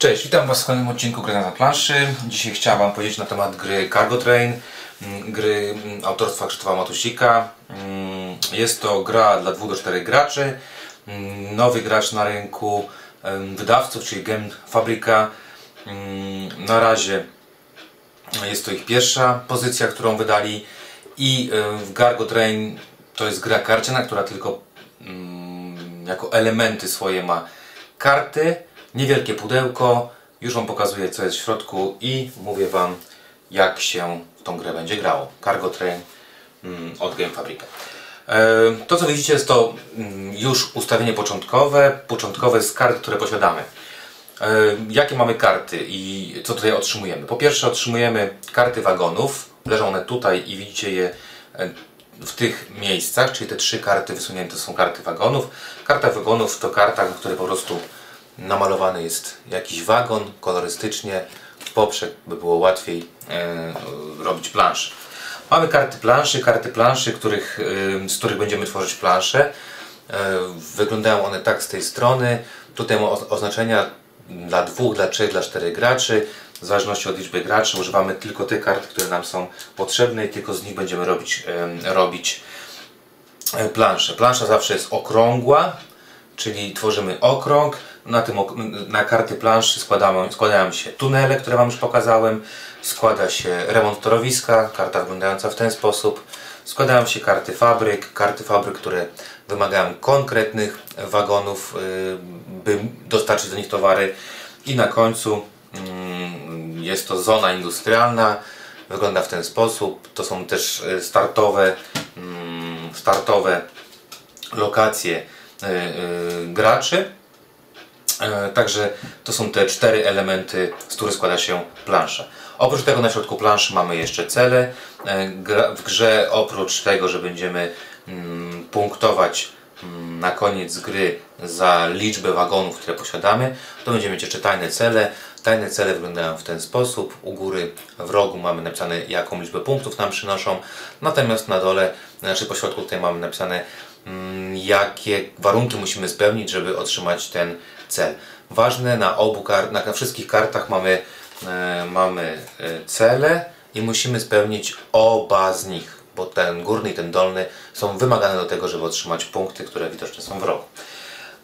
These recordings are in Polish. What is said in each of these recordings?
Cześć, witam Was w kolejnym odcinku Gry na planszy. Dzisiaj chciałem Wam powiedzieć na temat gry Cargo Train, mm, gry mm, autorstwa Krzysztofa Matusika. Mm, Jest to gra dla 2 do 4 graczy. Nowy gracz na rynku wydawców, czyli Game Fabryka. Mm, Na razie jest to ich pierwsza pozycja, którą wydali i w Cargo Train to jest gra karciana, która tylko jako elementy swoje ma karty, niewielkie pudełko. Już Wam pokazuję co jest w środku i mówię Wam jak się w tą grę będzie grało. Cargo Train mm, od Game Fabrica. E, To co widzicie jest to mm, już ustawienie początkowe, początkowe z kart, które posiadamy. E, Jakie mamy karty i co tutaj otrzymujemy? Po pierwsze otrzymujemy karty wagonów, leżą one tutaj i widzicie je e, w tych miejscach, czyli te trzy karty wysunięte są karty wagonów. Karta wagonów to karta, w której po prostu namalowany jest jakiś wagon kolorystycznie w poprzek, by było łatwiej e, robić planszę. Mamy karty planszy, karty planszy, których, e, z których będziemy tworzyć plansze. E, Wyglądają one tak z tej strony. Tutaj ma o- oznaczenia dla dwóch, dla trzech, dla czterech graczy. W zależności od liczby graczy używamy tylko tych kart, które nam są potrzebne i tylko z nich będziemy robić, em, robić e, planszę. Plansza zawsze jest okrągła, czyli tworzymy okrąg. Na, tym, na karty planszy składamy, składają się tunele, które Wam już pokazałem. Składa się remont torowiska, karta wyglądająca w ten sposób. Składają się karty fabryk, karty fabryk, które wymagają konkretnych wagonów, y, by dostarczyć do nich towary. I na końcu mm, jest to zona industrialna. Wygląda w ten sposób. To są też y, startowe, mm, startowe lokacje y, graczy. E, Także to są te cztery elementy, z których składa się plansza. Oprócz tego na środku planszy mamy jeszcze cele. E, W grze oprócz tego, że będziemy mm, punktować mm, na koniec gry za liczbę wagonów, które posiadamy, to będziemy mieć jeszcze tajne cele. Tajne cele wyglądają w ten sposób. U góry w rogu mamy napisane jaką liczbę punktów nam przynoszą. Natomiast na dole, znaczy po środku tutaj mamy napisane mm, jakie warunki musimy spełnić, żeby otrzymać ten cel. Ważne na obu na wszystkich kartach mamy, e, mamy e, cele i musimy spełnić oba z nich, bo ten górny i ten dolny są wymagane do tego, żeby otrzymać punkty, które widoczne są w rogu.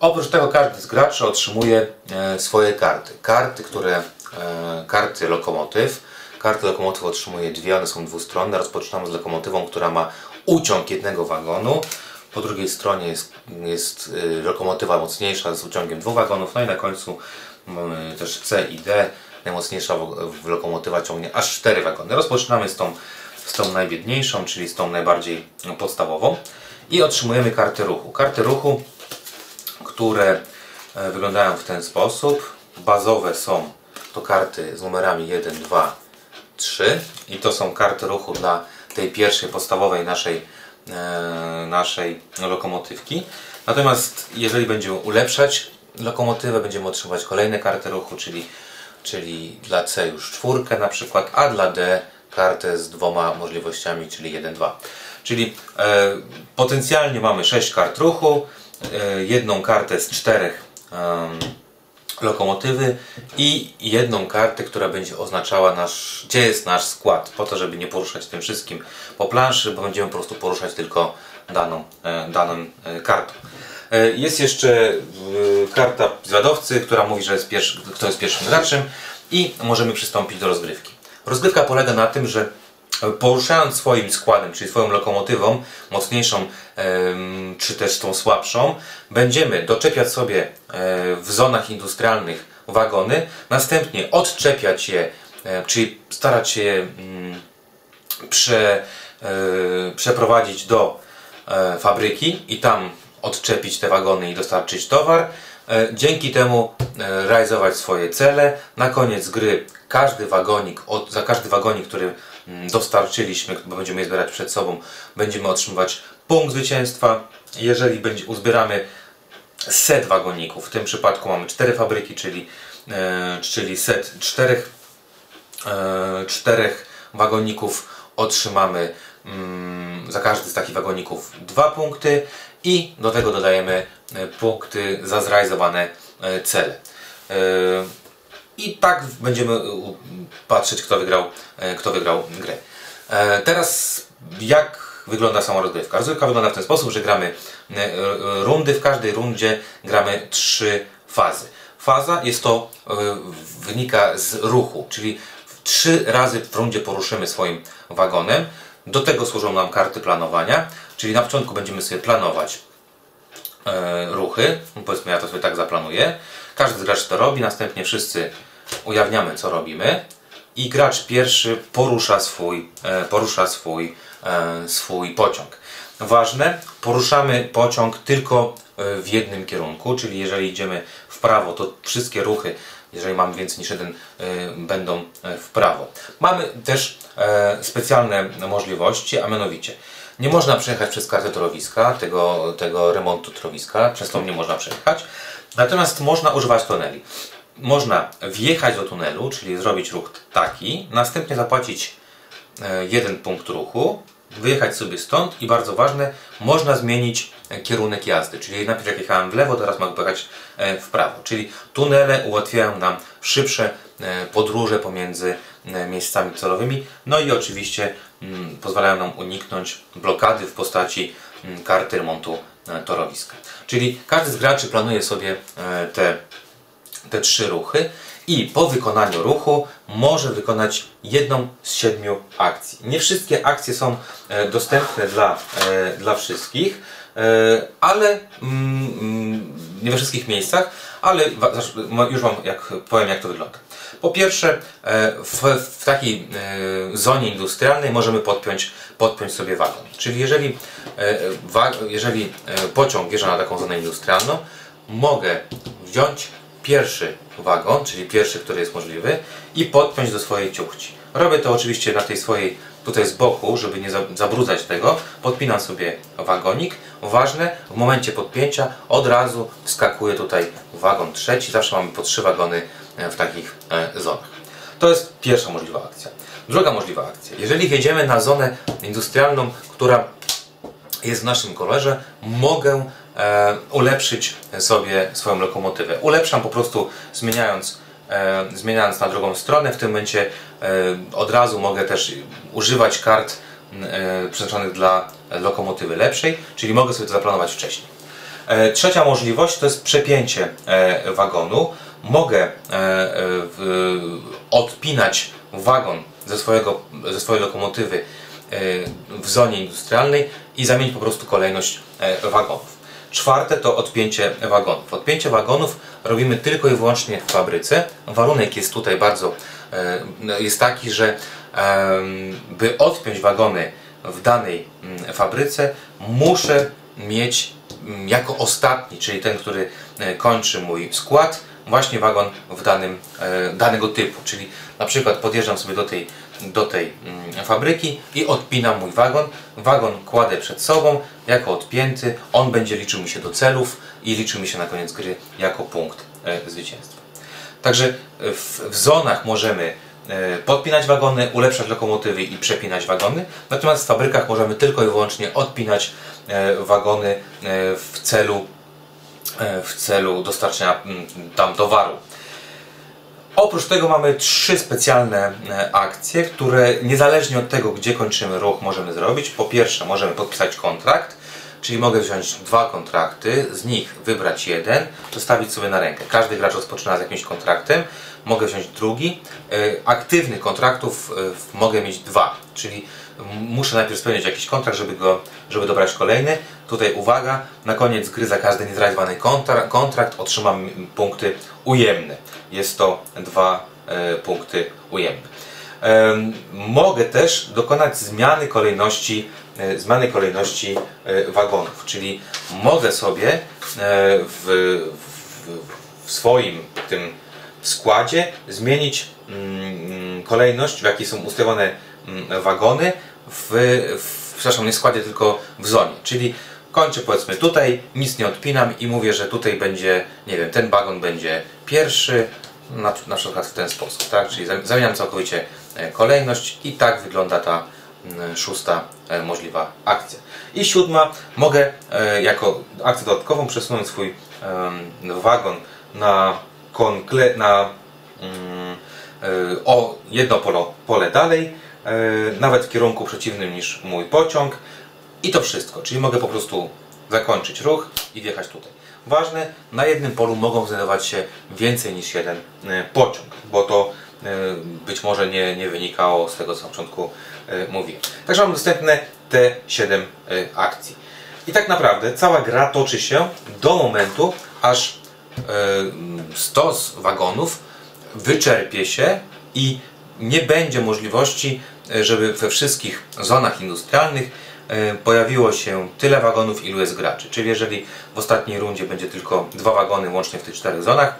Oprócz tego każdy z graczy otrzymuje e, swoje karty. Karty, które, e, karty lokomotyw. Karty lokomotyw otrzymuje dwie, one są dwustronne. Rozpoczynamy z lokomotywą, która ma uciąg jednego wagonu. Po drugiej stronie jest, jest y, lokomotywa mocniejsza z uciągiem dwóch wagonów. No i na końcu mamy też C i D. Najmocniejsza w- lokomotywa ciągnie aż cztery wagony. Rozpoczynamy z tą, z tą najbiedniejszą, czyli z tą najbardziej podstawową. I otrzymujemy karty ruchu. Karty ruchu które e, wyglądają w ten sposób. Bazowe są to karty z numerami 1, 2, 3 i to są karty ruchu dla tej pierwszej podstawowej naszej, naszej lokomotywki. Natomiast jeżeli będziemy ulepszać lokomotywę, będziemy otrzymywać kolejne karty ruchu, czyli, czyli dla C już czwórkę na przykład, a dla D kartę z dwoma możliwościami, czyli 1, 2. Czyli e, potencjalnie mamy 6 kart ruchu, e, jedną kartę z czterech em, lokomotywy i jedną kartę, która będzie oznaczała nasz, gdzie jest nasz skład, po to, żeby nie poruszać tym wszystkim po planszy, bo będziemy po prostu poruszać tylko daną, e, daną e, kartą. E, Jest jeszcze karta zwiadowcy, która mówi, że jest pierwszy, kto jest pierwszym graczem i możemy przystąpić do rozgrywki. Rozgrywka polega na tym, że poruszając swoim składem, czyli swoją lokomotywą, mocniejszą czy też tą słabszą, będziemy doczepiać sobie e, w zonach industrialnych wagony, następnie odczepiać je, e, czyli starać się je mm, prze, e, przeprowadzić do e, fabryki i tam odczepić te wagony i dostarczyć towar. E, Dzięki temu e, realizować swoje cele. Na koniec gry każdy wagonik, za każdy wagonik, który dostarczyliśmy, bo będziemy je zbierać przed sobą, będziemy otrzymywać punkt zwycięstwa. Jeżeli uzbieramy set wagoników, w tym przypadku mamy cztery fabryki, czyli, e, czyli set czterech e, czterech wagoników otrzymamy mm, za każdy z takich wagoników dwa punkty i do tego dodajemy e, punkty za zrealizowane e, cele. E, i tak będziemy patrzeć, kto wygrał, kto wygrał grę. Teraz jak wygląda sama rozgrywka? Rozgrywka wygląda w ten sposób, że gramy rundy, w każdej rundzie gramy trzy fazy. Faza jest to, wynika z ruchu, czyli trzy razy w rundzie poruszymy swoim wagonem. Do tego służą nam karty planowania, czyli na początku będziemy sobie planować e, ruchy. Powiedzmy, ja to sobie tak zaplanuję. Każdy z graczy to robi, następnie wszyscy ujawniamy, co robimy. I gracz pierwszy porusza swój, e, porusza swój, e, swój pociąg. Ważne, poruszamy pociąg tylko e, w jednym kierunku, czyli jeżeli idziemy w prawo, to wszystkie ruchy jeżeli mamy więcej niż jeden, będą w prawo. Mamy też specjalne możliwości, a mianowicie nie można przejechać przez kartę torowiska, tego, tego remontu torowiska, przez to nie można przejechać, natomiast można używać tuneli. Można wjechać do tunelu, czyli zrobić ruch taki, następnie zapłacić e, jeden punkt ruchu, wyjechać sobie stąd i bardzo ważne, można zmienić kierunek jazdy, czyli najpierw jak jechałem w lewo, teraz mogę pojechać e, w prawo. Czyli tunele ułatwiają nam szybsze e, podróże pomiędzy miejscami celowymi, no i oczywiście mm, pozwalają nam uniknąć blokady w postaci mm, karty remontu torowiska. Czyli każdy z graczy planuje sobie te, te trzy ruchy i po wykonaniu ruchu może wykonać jedną z siedmiu akcji. Nie wszystkie akcje są dostępne dla, dla wszystkich. E, ale mm, mm, nie we wszystkich miejscach, ale już Wam jak, powiem jak to wygląda. Po pierwsze, e, w, w takiej e, zonie industrialnej możemy podpiąć, podpiąć sobie wagon. Czyli jeżeli, jeżeli pociąg wjeżdża na taką zonę industrialną, mogę wziąć pierwszy wagon, czyli pierwszy, który jest możliwy i podpiąć do swojej ciuchci. Robię to oczywiście na tej swojej tutaj z boku, żeby nie zabrudzać tego, podpinam sobie wagonik. Ważne, w momencie podpięcia od razu wskakuje tutaj wagon trzeci. Zawsze mamy po trzy wagony e, w takich e, zonach. To jest pierwsza możliwa akcja. Druga możliwa akcja. Jeżeli wjedziemy na zonę industrialną, która jest w naszym kolorze, mogę e, ulepszyć sobie swoją lokomotywę. Ulepszam po prostu zmieniając e, zmieniając na drugą stronę. W tym momencie e, od razu mogę też używać kart e, przeznaczonych dla lokomotywy lepszej, czyli mogę sobie to zaplanować wcześniej. E, trzecia możliwość to jest przepięcie e, wagonu. Mogę e, w, odpinać wagon ze, swojego, ze swojej lokomotywy e, w zonie industrialnej i zamienić po prostu kolejność e, wagonów. Czwarte to odpięcie wagonów. Odpięcie wagonów robimy tylko i wyłącznie w fabryce. Warunek jest tutaj bardzo e, jest taki, że by odpiąć wagony w danej mm, fabryce muszę mieć mm, jako ostatni, czyli ten, który e, kończy mój skład, właśnie wagon w danym, e, danego typu. Czyli na przykład podjeżdżam sobie do tej do tej mm, fabryki i odpinam mój wagon. Wagon kładę przed sobą jako odpięty. On będzie liczył mi się do celów i liczył mi się na koniec gry jako punkt e, zwycięstwa. Także w, w zonach możemy e, podpinać wagony, ulepszać lokomotywy i przepinać wagony. Natomiast w fabrykach możemy tylko i wyłącznie odpinać e, wagony w celu, w celu dostarczenia mm, tam towaru. Oprócz tego mamy trzy specjalne e, akcje, które niezależnie od tego, gdzie kończymy ruch, możemy zrobić. Po pierwsze, możemy podpisać kontrakt, czyli mogę wziąć dwa kontrakty, z nich wybrać jeden, zostawić sobie na rękę. Każdy gracz rozpoczyna z jakimś kontraktem, mogę wziąć drugi. E, aktywnych kontraktów e, mogę mieć dwa, czyli muszę najpierw spełnić jakiś kontrakt, żeby, go, żeby dobrać kolejny. Tutaj uwaga, na koniec gry za każdy niezrealizowany kontrakt otrzymam punkty ujemne. Jest to dwa e, punkty ujemne. E, mogę też dokonać zmiany kolejności, e, zmiany kolejności e, wagonów, czyli mogę sobie e, w, w, w swoim tym składzie zmienić mm, kolejność, w jakiej są ustawione mm, wagony w, w, przepraszam, nie składzie, tylko w zonie. Czyli kończę powiedzmy tutaj, nic nie odpinam i mówię, że tutaj będzie, nie wiem, ten wagon będzie pierwszy, na, na przykład w ten sposób, tak? Czyli zamieniam całkowicie e, kolejność i tak wygląda ta mm, szósta e, możliwa akcja. I siódma, mogę e, jako akcję dodatkową przesunąć swój wagon na, na mm, o jedno polo, pole dalej, nawet w kierunku przeciwnym niż mój pociąg i to wszystko. Czyli mogę po prostu zakończyć ruch i wjechać tutaj. Ważne, na jednym polu mogą znajdować się więcej niż jeden e, pociąg, bo to e, być może nie, nie wynikało z tego, co na początku e, mówiłem. Także mam dostępne te 7 akcji. I tak naprawdę cała gra toczy się do momentu, aż stos wagonów wyczerpie się i nie będzie możliwości, żeby we wszystkich zonach industrialnych E, pojawiło się tyle wagonów, ilu jest graczy. Czyli jeżeli w ostatniej rundzie będzie tylko dwa wagony łącznie w tych czterech zonach,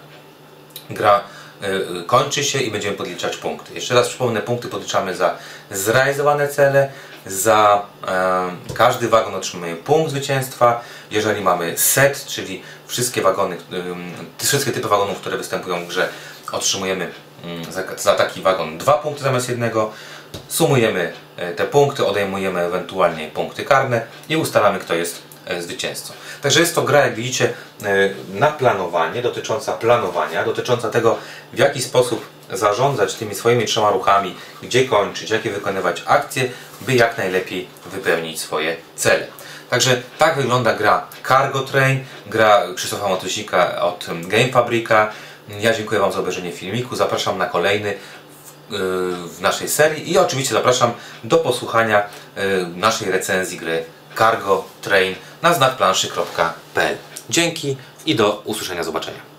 gra e, kończy się i będziemy podliczać punkty. Jeszcze raz przypomnę, punkty podliczamy za zrealizowane cele, za e, każdy wagon otrzymuje punkt zwycięstwa. Jeżeli mamy set, czyli wszystkie wagony, e, wszystkie typy wagonów, które występują w grze, otrzymujemy mm, za, za taki wagon dwa punkty zamiast jednego. Sumujemy e, te punkty, odejmujemy ewentualnie punkty karne i ustalamy, kto jest e, zwycięzcą. Także jest to gra, jak widzicie, e, na planowanie, dotycząca planowania, dotycząca tego, w jaki sposób zarządzać tymi swoimi trzema ruchami, gdzie kończyć, jakie wykonywać akcje, by jak najlepiej wypełnić swoje cele. Także tak wygląda gra Cargo Train, gra Krzysztofa Matysika od Game Fabrika. Ja dziękuję Wam za obejrzenie filmiku, zapraszam na kolejny w naszej serii i oczywiście zapraszam do posłuchania y, naszej recenzji gry Cargo Train na znakplanszy.pl. Dzięki i do usłyszenia, zobaczenia.